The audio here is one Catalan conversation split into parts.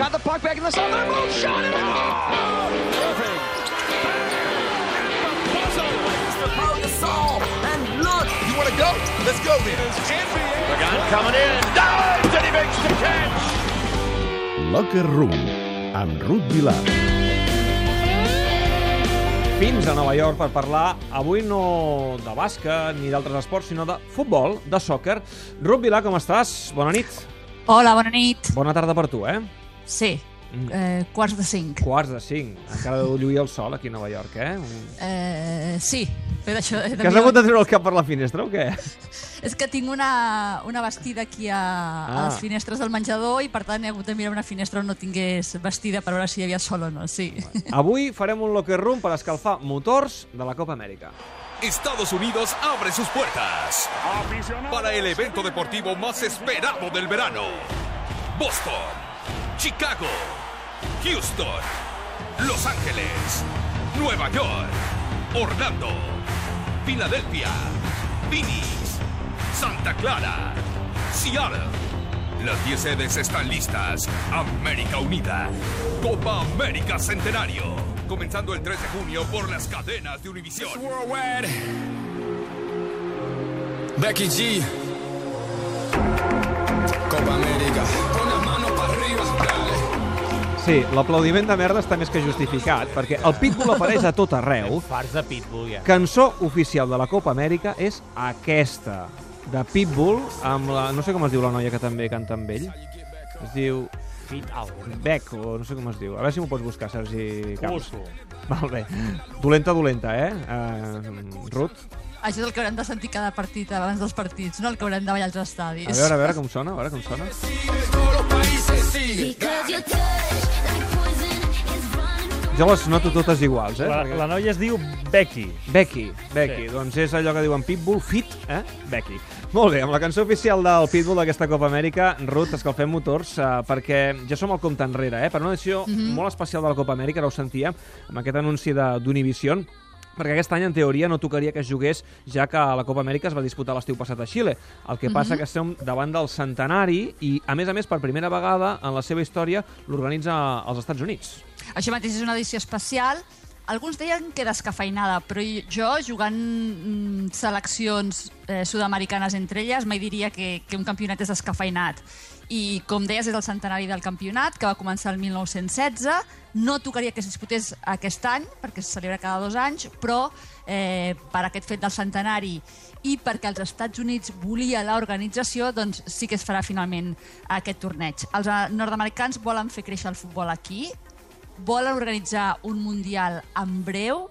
Got the puck back in the center. Boom, shot it out! Perfect. You want to go? Let's go then. Coming in. Dives and he makes the catch. Locker Room, amb Ruth Vilar. Fins a Nova York per parlar, avui no de bàsquet ni d'altres esports, sinó de futbol, de sòquer. Ruth Vilar, com estàs? Bona nit. Hola, bona nit. Bona tarda per tu, eh? Sí, eh, quarts de cinc. Quarts de cinc. Encara deu lluir el sol aquí a Nova York, eh? Eh, sí, fet això... Que has hagut de treure el cap per la finestra o què? És que tinc una, una vestida aquí a, a Ah. les finestres del menjador i per tant he hagut de mirar una finestra on no tingués vestida per veure si hi havia sol o no, sí. Avui farem un locker room per escalfar motors de la Copa Amèrica. Estados Unidos abre sus puertas para el evento deportivo más esperado del verano. Boston, Chicago, Houston, Los Ángeles, Nueva York, Orlando, Filadelfia, Phoenix, Santa Clara, Seattle. Las 10 sedes están listas. América Unida. Copa América Centenario. Comenzando el 3 de junio por las cadenas de Univisión. Becky G. Copa América. Con las manos para arriba. Sí, l'aplaudiment de merda està més que justificat, perquè el Pitbull apareix a tot arreu. Farts de Pitbull, ja. Cançó oficial de la Copa Amèrica és aquesta, de Pitbull, amb la... no sé com es diu la noia que també canta amb ell. Es diu Fit. Beck, o no sé com es diu. A veure si m'ho pots buscar, Sergi Camps. Busco. Molt bé. Dolenta, dolenta, eh? Uh, Ruth? Això és el que haurem de sentir cada partit abans dels partits, no el que haurem de ballar als estadis. A veure, a veure com sona, a veure com sona. Todos los países sigue. Because your touch, like poison, is running through Jo les noto totes iguals, eh? La, Perquè- la noia es diu Becky. Becky, Becky. Sí. Doncs és allò que diuen Pitbull, fit, eh? Becky. Molt bé, amb la cançó oficial del Pitbull d'aquesta Copa Amèrica, Ruth, escalfem motors, eh, perquè ja som al compte enrere, eh? Per una edició molt especial de la Copa Amèrica, ara ho sentia, amb aquest anunci de- d'Univision, perquè aquest any, en teoria, no tocaria que es jugués, ja que la Copa Amèrica es va disputar l'estiu passat a Xile. El que passa que estem davant del centenari i, a més a més, per primera vegada en la seva història, l'organitza als Estats Units. Això mateix és una edició especial. Alguns deien que descafeinada, però jo, jugant mm, seleccions eh, sud-americanes entre elles, mai diria que, que un campionat és descafeinat. I, com deies, és el centenari del campionat, que va començar el 1916. No tocaria que es disputés aquest any, perquè se celebra cada dos anys, però eh, per aquest fet del centenari i perquè els Estats Units volia l'organització, doncs sí que es farà finalment aquest torneig. Els eh, nord-americans volen fer créixer el futbol aquí, volen organitzar un Mundial en breu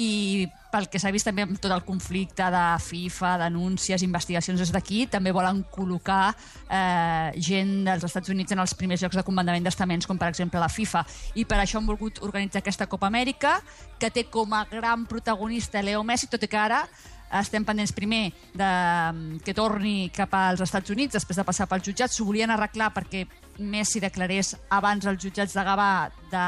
i pel que s'ha vist també amb tot el conflicte de FIFA, denúncies, investigacions des d'aquí, també volen col·locar eh, gent dels Estats Units en els primers llocs de comandament d'estaments, com per exemple la FIFA. I per això han volgut organitzar aquesta Copa Amèrica, que té com a gran protagonista Leo Messi, tot i que ara estem pendents primer de que torni cap als Estats Units després de passar pels jutjats. S'ho volien arreglar perquè Messi declarés abans als jutjats de Gavà de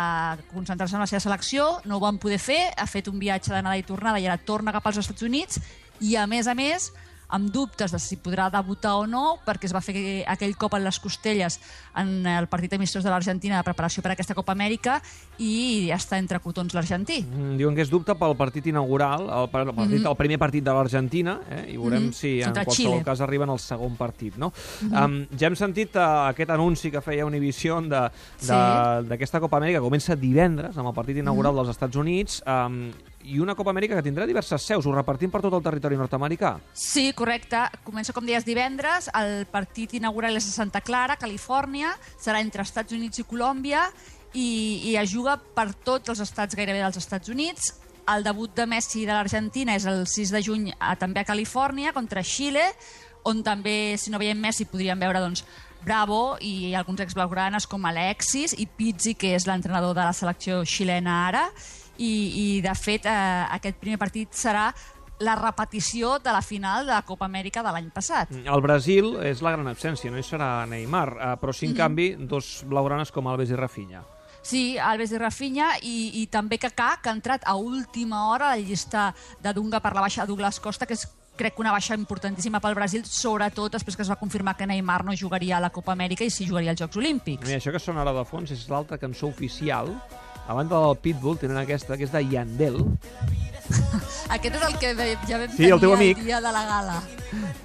concentrar-se en la seva selecció. No ho van poder fer, ha fet un viatge d'anada i tornada i ara torna cap als Estats Units i, a més a més, amb dubtes de si podrà debutar o no, perquè es va fer aquell cop en les costelles en el partit amistós de l'Argentina de preparació per a aquesta Copa Amèrica i està entre cotons l'argentí. Mm, Diuen que és dubte pel partit inaugural, el, par- el, partit, el primer partit de l'Argentina, eh? i veurem Mhm. si en Contra qualsevol Xile. cas arriben al segon partit. No? um, ja hem sentit uh, aquest anunci que feia Univision de- de- Sí. d'aquesta Copa Amèrica, que comença divendres amb el partit inaugural dels Estats Units, um, i una Copa Amèrica que tindrà diverses seus, ho repartim per tot el territori nord-americà. Sí, correcte. Comença, com deies, divendres. El partit inaugural és a Santa Clara, Califòrnia. Serà entre Estats Units i Colòmbia i, i es juga per tots els estats gairebé dels Estats Units. El debut de Messi de l'Argentina és el 6 de juny a, també a Califòrnia contra Xile, on també, si no veiem Messi, podríem veure doncs, Bravo i alguns exblaugranes com Alexis i Pizzi, que és l'entrenador de la selecció xilena ara. I, i de fet, eh, aquest primer partit serà la repetició de la final de la Copa Amèrica de l'any passat. El Brasil és la gran absència, no hi serà Neymar, uh, però sí, en canvi, dos blaugranes com Alves i Rafinha. Sí, Alves i Rafinha i, i també Kaká, que ha entrat a última hora a la llista de Dunga per la baixa de Douglas Costa, que és crec que una baixa importantíssima pel Brasil, sobretot després que es va confirmar que Neymar no jugaria a la Copa Amèrica i sí jugaria als Jocs Olímpics. Mira, això que sona ara de fons és l'altra cançó oficial. A banda del Pitbull tenen aquesta, que és de Yandel. Aquest és el que ja vam Sí, tenir el teu amic. dia de la gala.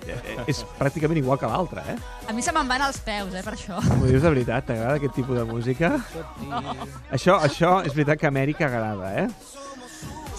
Eh, és pràcticament igual que l'altra, eh? A mi se me'n van els peus, eh, per això. M'ho dius de veritat? T'agrada aquest tipus de música? Això, això és veritat que a Amèrica agrada, eh?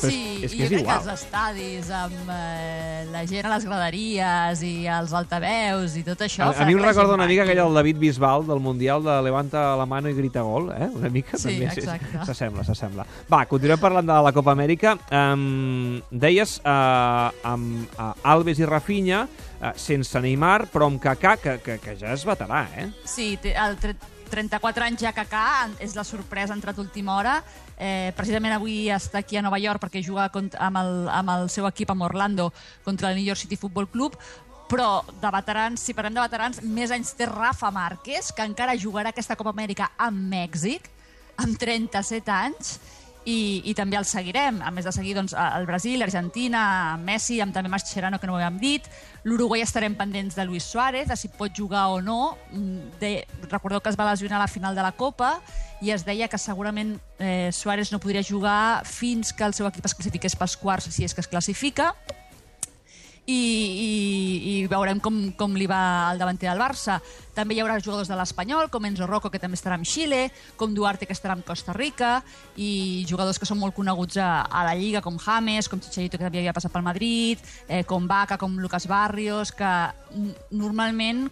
Però és- Sí, és que jo és crec igual. que els estadis, amb eh, la gent a les graderies i els altaveus i tot això... A, a mi em recorda una mica aquell del David Bisbal del Mundial de Levanta la mano i grita gol, eh? Una mica Sí, també. exacte. S'assembla, s'assembla. Va, continuem parlant de la Copa Amèrica. Um, deies uh, amb uh, Alves i Rafinha, uh, sense Neymar, però amb Kaká, que, que, que ja és veterà, eh? Sí, té el tre- 34 anys ja Kaká, és la sorpresa entrat última hora. Eh, precisament avui està aquí a Nova York perquè juga amb el, amb el seu equip amb Orlando contra el New York City Football Club però de veterans, si parlem de veterans, més anys té Rafa Márquez, que encara jugarà aquesta Copa Amèrica amb Mèxic, amb 37 anys, i, i també el seguirem. A més de seguir doncs, el Brasil, l'Argentina, Messi, amb també Mascherano, que no ho havíem dit. L'Uruguai estarem pendents de Luis Suárez, de si pot jugar o no. De, recordeu que es va lesionar a la final de la Copa i es deia que segurament eh, Suárez no podria jugar fins que el seu equip es classifiqués pels quarts, si és que es classifica i, i, i veurem com, com li va al davanter del Barça. També hi haurà jugadors de l'Espanyol, com Enzo Rocco, que també estarà amb Xile, com Duarte, que estarà amb Costa Rica, i jugadors que són molt coneguts a, a la Lliga, com James, com Chicharito, que també havia passat pel Madrid, eh, com Vaca, com Lucas Barrios, que normalment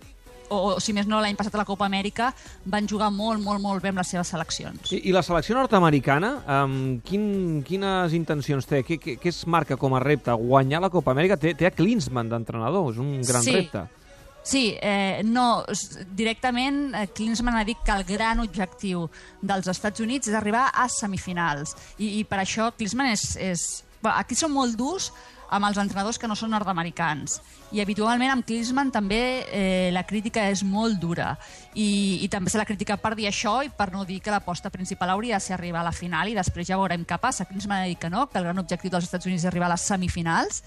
o, o si més no l'any passat a la Copa Amèrica van jugar molt, molt, molt bé amb les seves seleccions. I, i la selecció nord-americana, um, quin, quines intencions té? Què, què, què es marca com a repte? Guanyar la Copa Amèrica? Té, té a Klinsmann d'entrenador, és un gran Sí. repte. Sí, eh, no, directament eh, Klinsmann ha dit que el gran objectiu dels Estats Units és arribar a semifinals. I, i per això Klinsmann és... és... Aquí són molt durs amb els entrenadors que no són nord-americans. I habitualment amb Klinsmann també eh, la crítica és molt dura. I, I també se la critica per dir això i per no dir que l'aposta principal hauria de ser arribar a la final i després ja veurem què passa. Klinsmann ha dit que no, que el gran objectiu dels Estats Units és arribar a les semifinals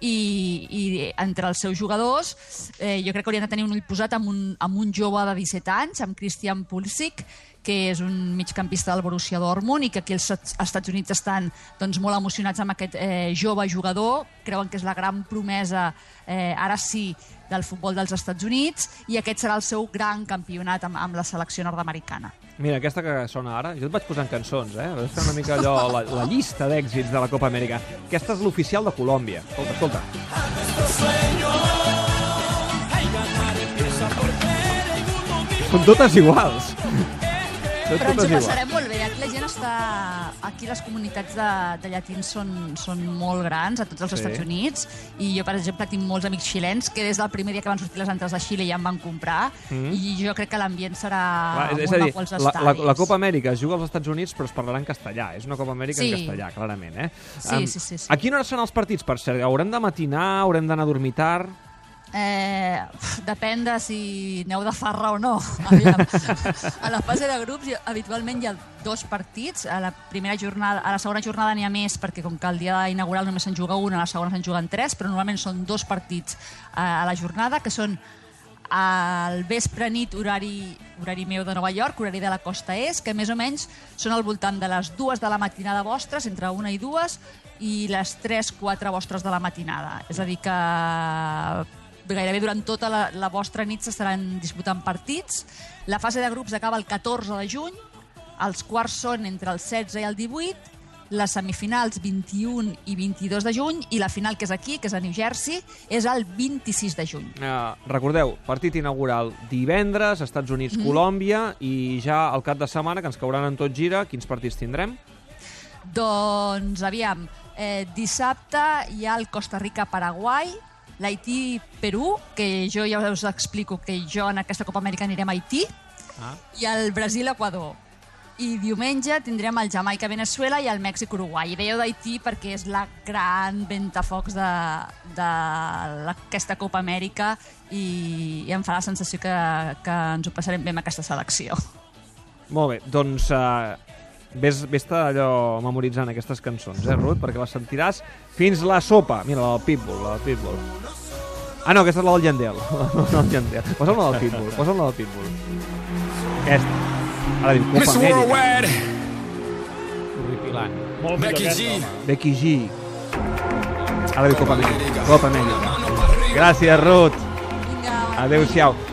i, i entre els seus jugadors eh, jo crec que haurien de tenir un ull posat amb un, amb un jove de 17 anys, amb Christian Pulisic, que és un migcampista del Borussia Dortmund i que aquí els Estats- Units estan doncs, molt emocionats amb aquest eh, jove jugador, creuen que és la gran promesa, eh, ara sí, del futbol dels Estats Units i aquest serà el seu gran campionat amb, amb la selecció nord-americana. Mira, aquesta que sona ara, jo et vaig posant cançons, eh? Vas fer una mica allò, la, la llista d'èxits de la Copa Amèrica. Aquesta és l'oficial de Colòmbia. Escolta, escolta. Són totes iguals. Són Però ens ho passarem molt bé. Aquí la gent està... Aquí les comunitats de, de llatins són, són molt grans a tots els Sí. Estats Units i jo, per exemple, tinc molts amics xilens que des del primer dia que van sortir les entrades de Xile ja em van comprar i jo crec que l'ambient serà Clar, és, és molt a dir, maco als la, la, estadis. la Copa Amèrica es juga als Estats Units però es parlarà en castellà. És una Copa Amèrica Sí. en castellà, clarament. Eh? Sí, sí, sí, sí. A quina hora són els partits, per cert? Haurem de matinar? Haurem d'anar a dormir tard? Eh, depèn de si aneu de farra o no. A la fase de grups habitualment hi ha dos partits. A la primera jornada, a la segona jornada n'hi ha més perquè com que el dia inaugural només se'n juga un, a la segona se'n juguen tres, però normalment són dos partits eh, a la jornada que són al vespre nit horari, horari meu de Nova York, horari de la costa est, que més o menys són al voltant de les dues de la matinada vostres, entre una i dues, i les 3-4 vostres de la matinada. És a dir que gairebé durant tota la, la vostra nit s'estaran disputant partits. La fase de grups acaba el 14 de juny, els quarts són entre el 16 i el 18, les semifinals 21 i 22 de juny i la final, que és aquí, que és a New Jersey, és el 26 de juny. Uh, recordeu, partit inaugural divendres, Estats Units-Colòmbia, i ja al cap de setmana, que ens cauran en tot gira, quins partits tindrem? Doncs, aviam, eh, dissabte hi ha el Costa Rica-Paraguai, l'Haití-Perú, que jo ja us explico que jo en aquesta Copa Amèrica anirem a Haití, Ah. i el Brasil-Equador. I diumenge tindrem el Jamaica-Venezuela i el Mèxic-Uruguai. I dèieu d'Haití perquè és la gran ventafocs de- d'aquesta Copa Amèrica i, i em fa la sensació que, que ens ho passarem bé amb aquesta selecció. Molt bé, doncs uh, Ves, ves allò memoritzant aquestes cançons, eh, Ruth? Perquè les sentiràs fins la sopa. Mira, la del Pitbull, la del Pitbull. Ah, no, aquesta és la del Yandel. La del Yandel. Posa'm la del Pitbull, posa'm la del Pitbull. Aquesta. Ara diu Copa Miss Amèrica. Horripilant. Molt millor Becky aquesta, G. home. Becky G. Ara diu Copa Amèrica. Copa Amèrica. Gràcies, Ruth. Adéu-siau.